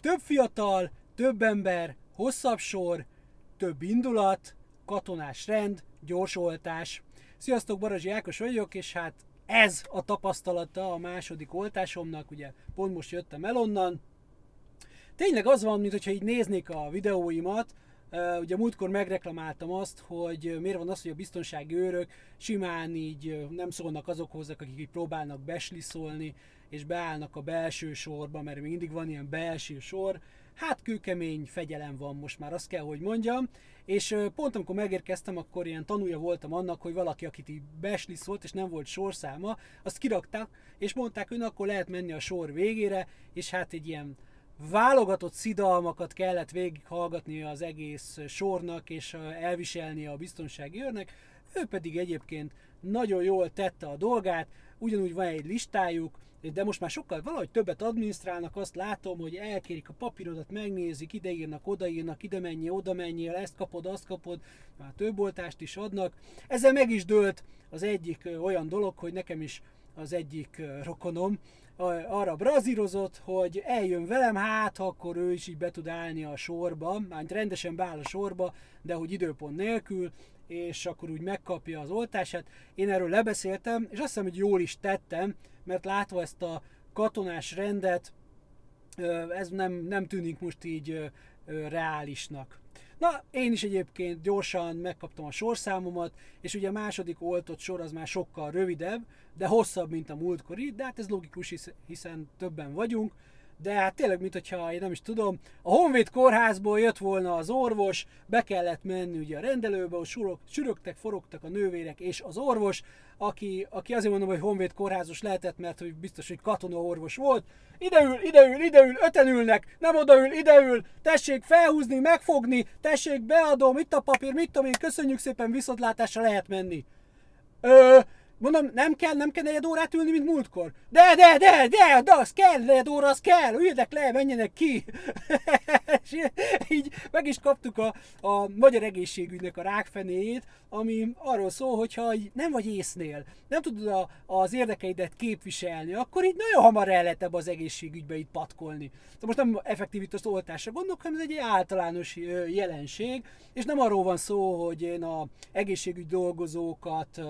Több fiatal, több ember, hosszabb sor, több indulat, katonás rend, gyors oltás. Sziasztok, Barazsi Ákos vagyok, és hát ez a tapasztalata a második oltásomnak, ugye pont most jöttem el onnan. Tényleg az van, mintha így néznék a videóimat, Uh, ugye múltkor megreklamáltam azt, hogy miért van az, hogy a biztonsági őrök simán így nem szólnak azokhoz, akik így próbálnak besliszolni, és beállnak a belső sorba, mert még mindig van ilyen belső sor. Hát kőkemény fegyelem van most már, azt kell, hogy mondjam. És pont amikor megérkeztem, akkor ilyen tanulja voltam annak, hogy valaki, akit így besliszolt, és nem volt sorszáma, azt kirakták, és mondták, hogy akkor lehet menni a sor végére, és hát egy ilyen válogatott szidalmakat kellett végighallgatni az egész sornak, és elviselni a biztonsági őrnek, ő pedig egyébként nagyon jól tette a dolgát, ugyanúgy van egy listájuk, de most már sokkal valahogy többet adminisztrálnak, azt látom, hogy elkérik a papírodat, megnézik, ideírnak, odaírnak, ide mennyi, oda menjél, ezt kapod, azt kapod, már több oltást is adnak. Ezzel meg is dőlt az egyik olyan dolog, hogy nekem is az egyik rokonom arra brazírozott, hogy eljön velem, hát akkor ő is így be tud állni a sorba, már rendesen beáll a sorba, de hogy időpont nélkül, és akkor úgy megkapja az oltását. Én erről lebeszéltem, és azt hiszem, hogy jól is tettem, mert látva ezt a katonás rendet, ez nem, nem tűnik most így reálisnak. Na, én is egyébként gyorsan megkaptam a sorszámomat, és ugye a második oltott sor az már sokkal rövidebb, de hosszabb, mint a múltkori, de hát ez logikus, hiszen többen vagyunk, de hát tényleg, mint hogyha én nem is tudom, a Honvéd kórházból jött volna az orvos, be kellett menni ugye a rendelőbe, hogy surok, sürögtek, forogtak a nővérek és az orvos, aki, aki azért mondom, hogy Honvéd kórházos lehetett, mert hogy biztos, hogy katona orvos volt. Ideül, ideül, ideül, öten ülnek, nem odaül, ideül, tessék felhúzni, megfogni, tessék beadom, itt a papír, mit tudom én, köszönjük szépen, viszontlátásra lehet menni. Ö, Mondom, nem kell, nem kell negyed órát ülni, mint múltkor. De, de, de, de, de, az kell, negyed óra, az kell, üljétek le, menjenek ki. és így meg is kaptuk a, a magyar egészségügynek a rákfenéjét, ami arról szól, hogyha nem vagy észnél, nem tudod a, az érdekeidet képviselni, akkor így nagyon hamar el lehet az egészségügybe itt patkolni. De most nem effektív itt az oltásra gondolok, hanem ez egy általános jelenség, és nem arról van szó, hogy én a egészségügy dolgozókat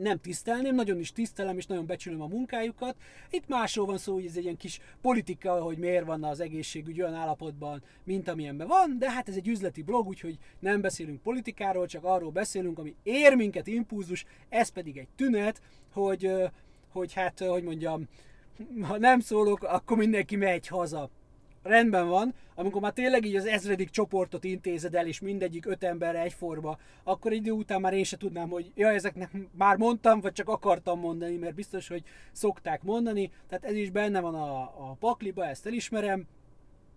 nem tisztelném, nagyon is tisztelem és nagyon becsülöm a munkájukat. Itt másról van szó, hogy ez egy ilyen kis politika, hogy miért van az egészségügy olyan állapotban, mint amilyenben van, de hát ez egy üzleti blog, úgyhogy nem beszélünk politikáról, csak arról beszélünk, ami ér minket impulzus, ez pedig egy tünet, hogy, hogy hát, hogy mondjam, ha nem szólok, akkor mindenki megy haza rendben van, amikor már tényleg így az ezredik csoportot intézed el, és mindegyik öt emberre egyforma, akkor idő után már én se tudnám, hogy ja, ezeknek már mondtam, vagy csak akartam mondani, mert biztos, hogy szokták mondani, tehát ez is benne van a, a pakliba, ezt elismerem,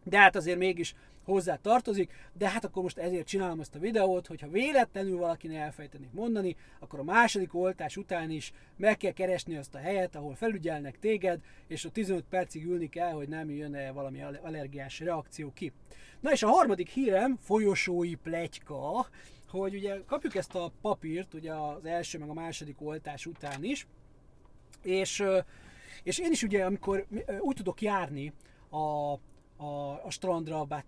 de hát azért mégis hozzá tartozik, de hát akkor most ezért csinálom ezt a videót, hogyha véletlenül valakinek elfejtenék mondani, akkor a második oltás után is meg kell keresni azt a helyet, ahol felügyelnek téged, és a 15 percig ülni kell, hogy nem jön-e valami allergiás reakció ki. Na és a harmadik hírem, folyosói plegyka, hogy ugye kapjuk ezt a papírt, ugye az első meg a második oltás után is, és, és én is ugye, amikor úgy tudok járni a, a, a strandra, bár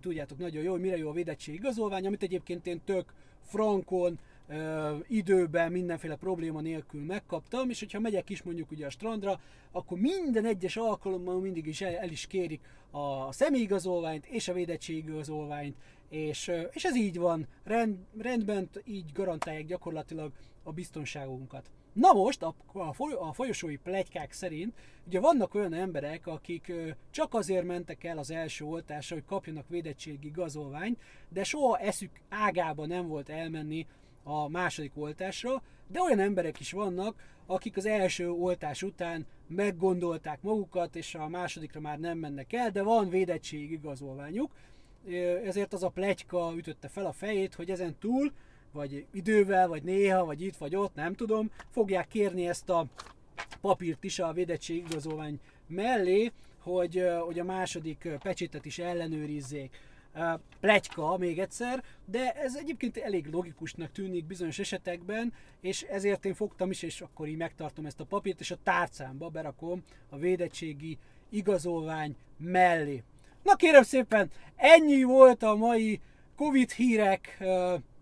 tudjátok nagyon jó, hogy mire jó a védettség igazolvány, amit egyébként én tök frankon, ö, időben, mindenféle probléma nélkül megkaptam, és hogyha megyek is mondjuk ugye a strandra, akkor minden egyes alkalommal mindig is el, el is kérik a személyigazolványt és a védettségigazolványt, és, és ez így van, rend, rendben így garantálják gyakorlatilag a biztonságunkat. Na most a, a, a folyosói plegykák szerint ugye vannak olyan emberek, akik csak azért mentek el az első oltásra, hogy kapjanak védettségi igazolványt, de soha eszük ágába nem volt elmenni a második oltásra, de olyan emberek is vannak, akik az első oltás után meggondolták magukat, és a másodikra már nem mennek el, de van védettségi igazolványuk, ezért az a plegyka ütötte fel a fejét, hogy ezen túl vagy idővel, vagy néha, vagy itt, vagy ott, nem tudom, fogják kérni ezt a papírt is a védettség igazolvány mellé, hogy, hogy a második pecsétet is ellenőrizzék. Pletyka még egyszer, de ez egyébként elég logikusnak tűnik bizonyos esetekben, és ezért én fogtam is, és akkor így megtartom ezt a papírt, és a tárcámba berakom a védettségi igazolvány mellé. Na kérem szépen, ennyi volt a mai Covid hírek,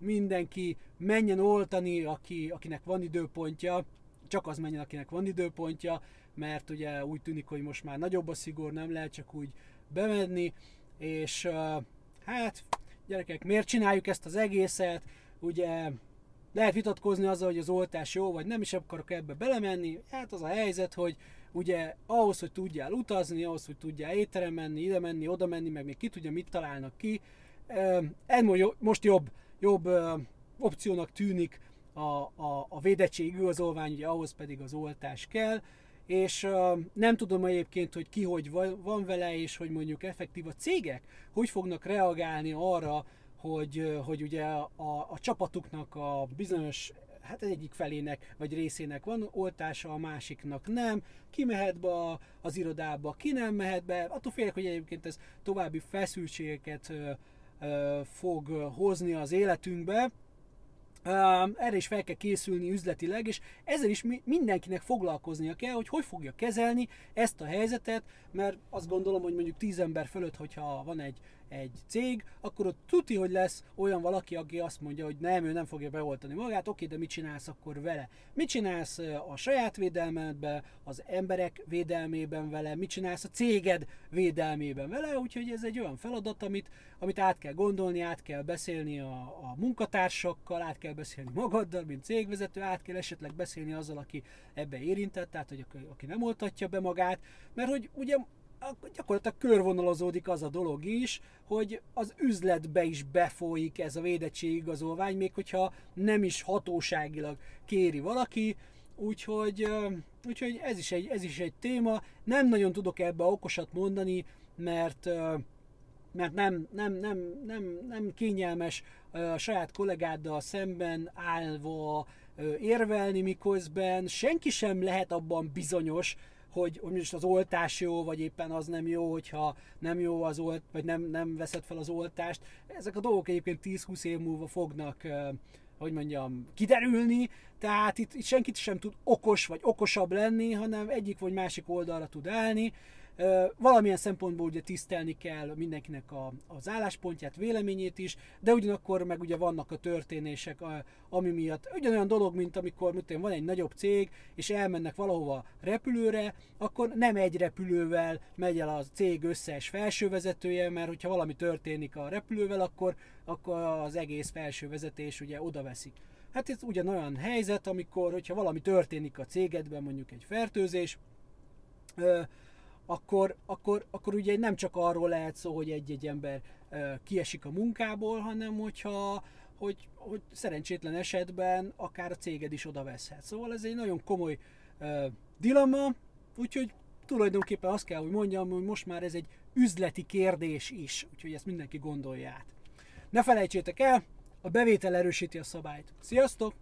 mindenki menjen oltani, aki, akinek van időpontja, csak az menjen, akinek van időpontja, mert ugye úgy tűnik, hogy most már nagyobb a szigor, nem lehet csak úgy bemenni, és hát gyerekek, miért csináljuk ezt az egészet, ugye lehet vitatkozni azzal, hogy az oltás jó, vagy nem is akarok ebbe belemenni. Hát az a helyzet, hogy ugye ahhoz, hogy tudjál utazni, ahhoz, hogy tudjál étterem menni, ide menni, oda menni, meg még ki tudja, mit találnak ki, ez most jobb, jobb opciónak tűnik a, a, a védettség igazolvány, ugye ahhoz pedig az oltás kell, és nem tudom egyébként, hogy ki hogy van vele, és hogy mondjuk effektív a cégek hogy fognak reagálni arra, hogy, hogy ugye a, a csapatuknak a bizonyos hát egyik felének vagy részének van oltása, a másiknak nem, ki mehet be az irodába, ki nem mehet be, attól félek, hogy egyébként ez további feszültségeket ö, ö, fog hozni az életünkbe, erre is fel kell készülni üzletileg, és ezzel is mindenkinek foglalkoznia kell, hogy hogy fogja kezelni ezt a helyzetet, mert azt gondolom, hogy mondjuk 10 ember fölött, hogyha van egy egy cég, akkor ott tuti, hogy lesz olyan valaki, aki azt mondja, hogy nem, ő nem fogja beoltani magát, oké, de mit csinálsz akkor vele? Mit csinálsz a saját védelmedben, az emberek védelmében vele, mit csinálsz a céged védelmében vele, úgyhogy ez egy olyan feladat, amit, amit át kell gondolni, át kell beszélni a, a munkatársakkal, át kell beszélni magaddal, mint cégvezető, át kell esetleg beszélni azzal, aki ebbe érintett, tehát hogy aki nem oltatja be magát, mert hogy ugye gyakorlatilag körvonalazódik az a dolog is, hogy az üzletbe is befolyik ez a védettségigazolvány, még hogyha nem is hatóságilag kéri valaki, úgyhogy, úgyhogy ez, is egy, ez is egy téma. Nem nagyon tudok ebbe okosat mondani, mert mert nem, nem, nem, nem, nem kényelmes a saját kollégáddal szemben állva érvelni, miközben senki sem lehet abban bizonyos, hogy, hogy most az oltás jó, vagy éppen az nem jó, hogyha nem jó az olt, vagy nem, nem veszed fel az oltást. Ezek a dolgok egyébként 10-20 év múlva fognak, hogy mondjam, kiderülni, tehát itt, itt senkit sem tud okos vagy okosabb lenni, hanem egyik vagy másik oldalra tud állni. Valamilyen szempontból ugye tisztelni kell mindenkinek a, az álláspontját, véleményét is, de ugyanakkor meg ugye vannak a történések, ami miatt ugyanolyan dolog, mint amikor mint van egy nagyobb cég, és elmennek valahova repülőre, akkor nem egy repülővel megy el a cég összes felsővezetője, mert hogyha valami történik a repülővel, akkor, akkor az egész felsővezetés ugye oda veszik. Hát ez ugyanolyan helyzet, amikor, hogyha valami történik a cégedben, mondjuk egy fertőzés, akkor, akkor, akkor ugye nem csak arról lehet szó, hogy egy-egy ember kiesik a munkából, hanem hogyha hogy, hogy szerencsétlen esetben akár a céged is oda veszhet. Szóval ez egy nagyon komoly uh, dilemma, úgyhogy tulajdonképpen azt kell, hogy mondjam, hogy most már ez egy üzleti kérdés is, úgyhogy ezt mindenki gondolja át. Ne felejtsétek el, a bevétel erősíti a szabályt. Sziasztok!